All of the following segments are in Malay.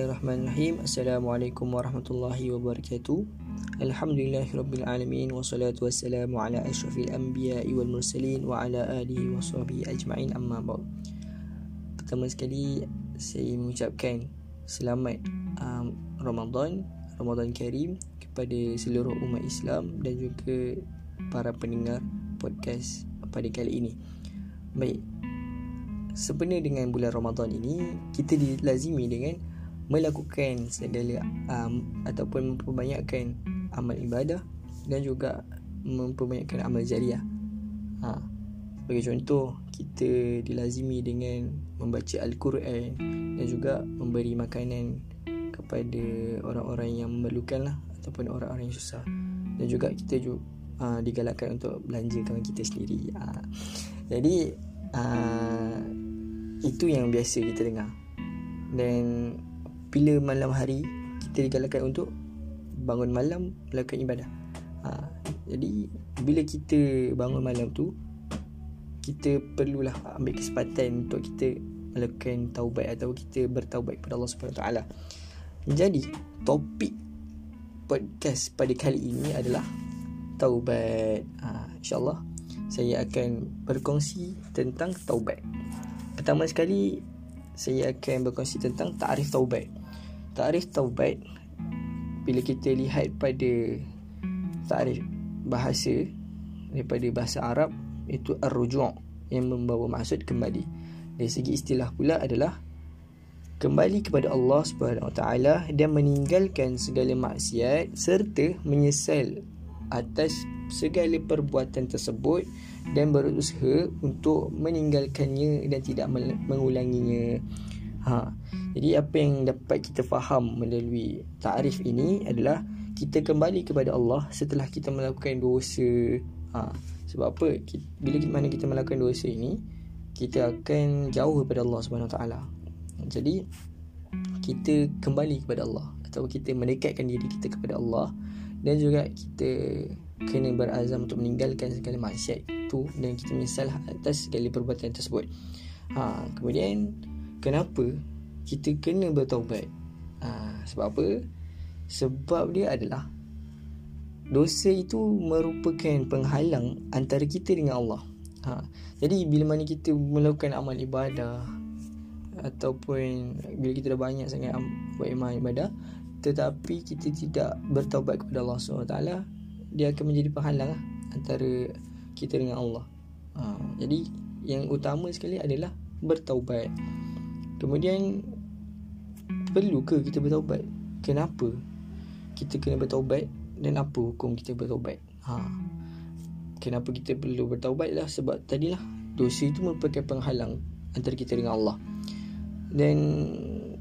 Bismillahirrahmanirrahim. Assalamualaikum warahmatullahi wabarakatuh. Alhamdulillahirabbil wassalatu wassalamu ala asyrafil anbiya'i wal mursalin wa ala alihi wa sahbihi ajma'in amma ba'd. Pertama sekali saya mengucapkan selamat um, Ramadan, Ramadan Karim kepada seluruh umat Islam dan juga para pendengar podcast pada kali ini. Baik, sebenarnya dengan bulan Ramadan ini kita dilazimi dengan melakukan segala um, ataupun memperbanyakkan amal ibadah dan juga memperbanyakkan amal jariah. Ha. Sebagai contoh, kita dilazimi dengan membaca Al-Quran dan juga memberi makanan kepada orang-orang yang memerlukan lah ataupun orang-orang yang susah. Dan juga kita juga uh, digalakkan untuk belanja kawan kita sendiri. Uh. Jadi uh, itu yang biasa kita dengar. Dan bila malam hari kita digalakkan untuk bangun malam melakukan ibadah. Ha, jadi bila kita bangun malam tu kita perlulah ambil kesempatan untuk kita melakukan taubat atau kita bertaubat kepada Allah Subhanahu taala. Jadi topik podcast pada kali ini adalah taubat. Ha, InsyaAllah saya akan berkongsi tentang taubat. Pertama sekali saya akan berkongsi tentang takrif taubat. Tarikh taubat bila kita lihat pada tarikh bahasa daripada bahasa Arab itu ar-ruju' yang membawa maksud kembali. Dari segi istilah pula adalah kembali kepada Allah Subhanahu Wa Taala dan meninggalkan segala maksiat serta menyesal atas segala perbuatan tersebut dan berusaha untuk meninggalkannya dan tidak mengulanginya. Ha. Jadi apa yang dapat kita faham melalui takrif ini adalah kita kembali kepada Allah setelah kita melakukan dosa. Ha. Sebab apa? Bila mana kita melakukan dosa ini, kita akan jauh daripada Allah Subhanahu taala. Jadi kita kembali kepada Allah atau kita mendekatkan diri kita kepada Allah dan juga kita kena berazam untuk meninggalkan segala maksiat itu dan kita menyesal atas segala perbuatan tersebut. Ha, kemudian kenapa kita kena bertaubat? Ha, sebab apa? Sebab dia adalah dosa itu merupakan penghalang antara kita dengan Allah. Ha, jadi bila mana kita melakukan amal ibadah ataupun bila kita dah banyak sangat buat amal ibadah tetapi kita tidak bertaubat kepada Allah SWT dia akan menjadi penghalang antara kita dengan Allah. Ha, jadi yang utama sekali adalah bertaubat Kemudian Perlu ke kita bertaubat? Kenapa kita kena bertaubat Dan apa hukum kita bertaubat? Ha. Kenapa kita perlu bertaubat lah Sebab tadilah Dosa itu merupakan penghalang Antara kita dengan Allah Dan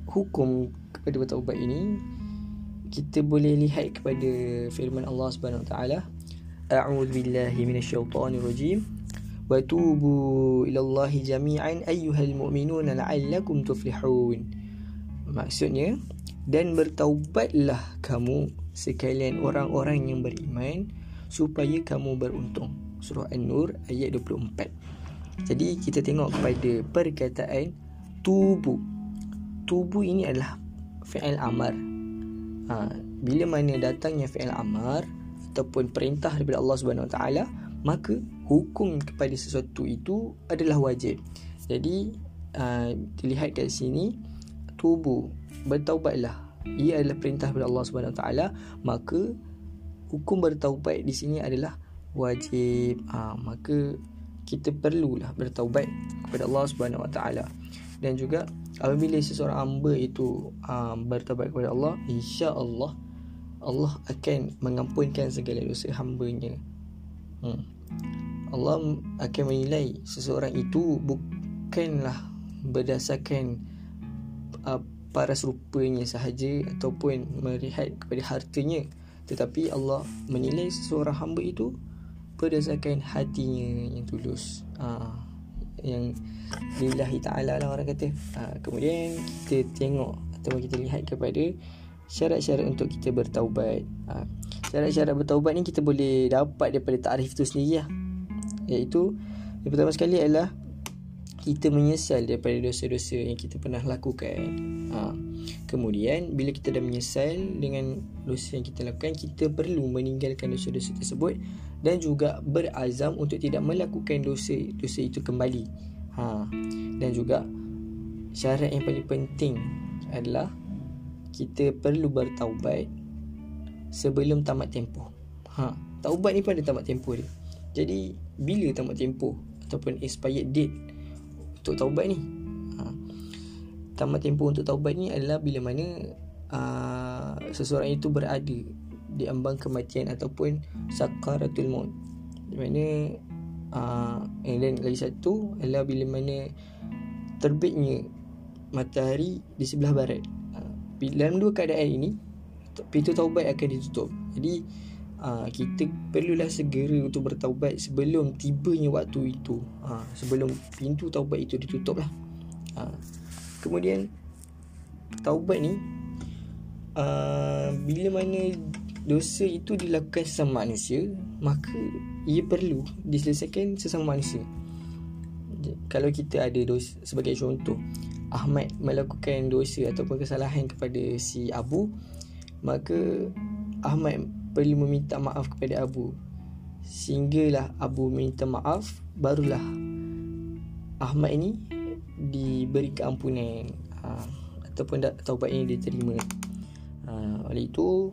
Hukum kepada bertaubat ini Kita boleh lihat kepada Firman Allah Subhanahu Wa Taala A'udzu billahi minasyaitonir rajim Watubu ilallahi jami'an ayyuhal mu'minuna la'allakum tuflihun. Maksudnya Dan bertaubatlah kamu sekalian orang-orang yang beriman Supaya kamu beruntung. Surah An-Nur ayat 24 Jadi kita tengok kepada perkataan Tubu. Tubu ini adalah fi'il amar. Ha, Bila mana datangnya fi'il amar Ataupun perintah daripada Allah Subhanahu Wa Taala maka hukum kepada sesuatu itu adalah wajib. Jadi uh, dilihat kat sini tubuh bertaubatlah. Ia adalah perintah daripada Allah Subhanahu taala, maka hukum bertaubat di sini adalah wajib. Uh, maka kita perlulah bertaubat kepada Allah Subhanahu taala. Dan juga apabila seseorang hamba itu um, bertaubat kepada Allah, insya-Allah Allah akan mengampunkan segala dosa hamba-Nya hmm. Allah akan menilai seseorang itu bukanlah berdasarkan uh, paras rupanya sahaja ataupun melihat kepada hartanya tetapi Allah menilai seseorang hamba itu berdasarkan hatinya yang tulus uh, yang lillahi ta'ala lah orang kata uh, kemudian kita tengok atau kita lihat kepada syarat-syarat untuk kita bertaubat. Ha. Syarat-syarat bertaubat ni kita boleh dapat daripada tarif tu sendiri lah. Iaitu yang pertama sekali adalah kita menyesal daripada dosa-dosa yang kita pernah lakukan. Ha. Kemudian bila kita dah menyesal dengan dosa yang kita lakukan, kita perlu meninggalkan dosa-dosa tersebut dan juga berazam untuk tidak melakukan dosa-dosa itu kembali. Ha. Dan juga syarat yang paling penting adalah kita perlu bertaubat sebelum tamat tempoh. Ha. Taubat ni pun ada tamat tempoh dia. Jadi bila tamat tempoh ataupun expired date untuk taubat ni? Ha. tamat tempoh untuk taubat ni adalah bila mana uh, seseorang itu berada di ambang kematian ataupun sakaratul maut. Di mana uh, and then lagi satu adalah bila mana terbitnya matahari di sebelah barat. Uh, dalam dua keadaan ini pintu taubat akan ditutup. Jadi uh, kita perlulah segera untuk bertaubat sebelum tibanya waktu itu. Uh, sebelum pintu taubat itu ditutup lah. Uh, kemudian taubat ni uh, bila mana dosa itu dilakukan sesama manusia maka ia perlu diselesaikan sesama manusia. Kalau kita ada dosa sebagai contoh Ahmad melakukan dosa ataupun kesalahan kepada si Abu maka Ahmad perlu meminta maaf kepada Abu. Sehinggalah Abu minta maaf Barulah Ahmad ini Diberi keampunan ha, Ataupun taubat ini diterima. Ha, Oleh itu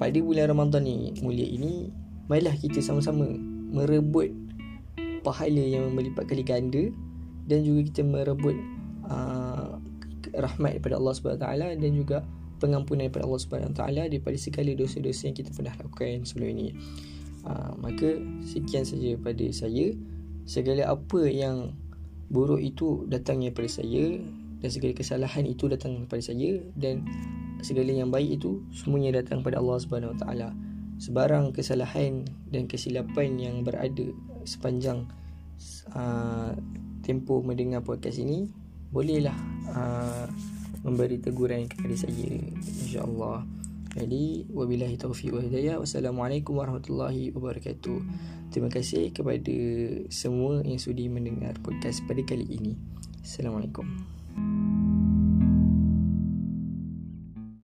Pada bulan Ramadan ni Mulia ini Marilah kita sama-sama Merebut Pahala yang melipat kali ganda Dan juga kita merebut uh, Rahmat daripada Allah SWT Dan juga pengampunan daripada Allah Subhanahu taala daripada segala dosa-dosa yang kita pernah lakukan sebelum ini. Uh, maka sekian saja pada saya. Segala apa yang buruk itu datangnya daripada saya dan segala kesalahan itu datang daripada saya dan segala yang baik itu semuanya datang daripada Allah Subhanahu taala. Sebarang kesalahan dan kesilapan yang berada sepanjang uh, tempoh mendengar podcast ini bolehlah uh, memberi teguran kepada saya insyaallah. Jadi wabillahi taufiq wa hidayah. Wassalamualaikum warahmatullahi wabarakatuh. Terima kasih kepada semua yang sudi mendengar podcast pada kali ini. Assalamualaikum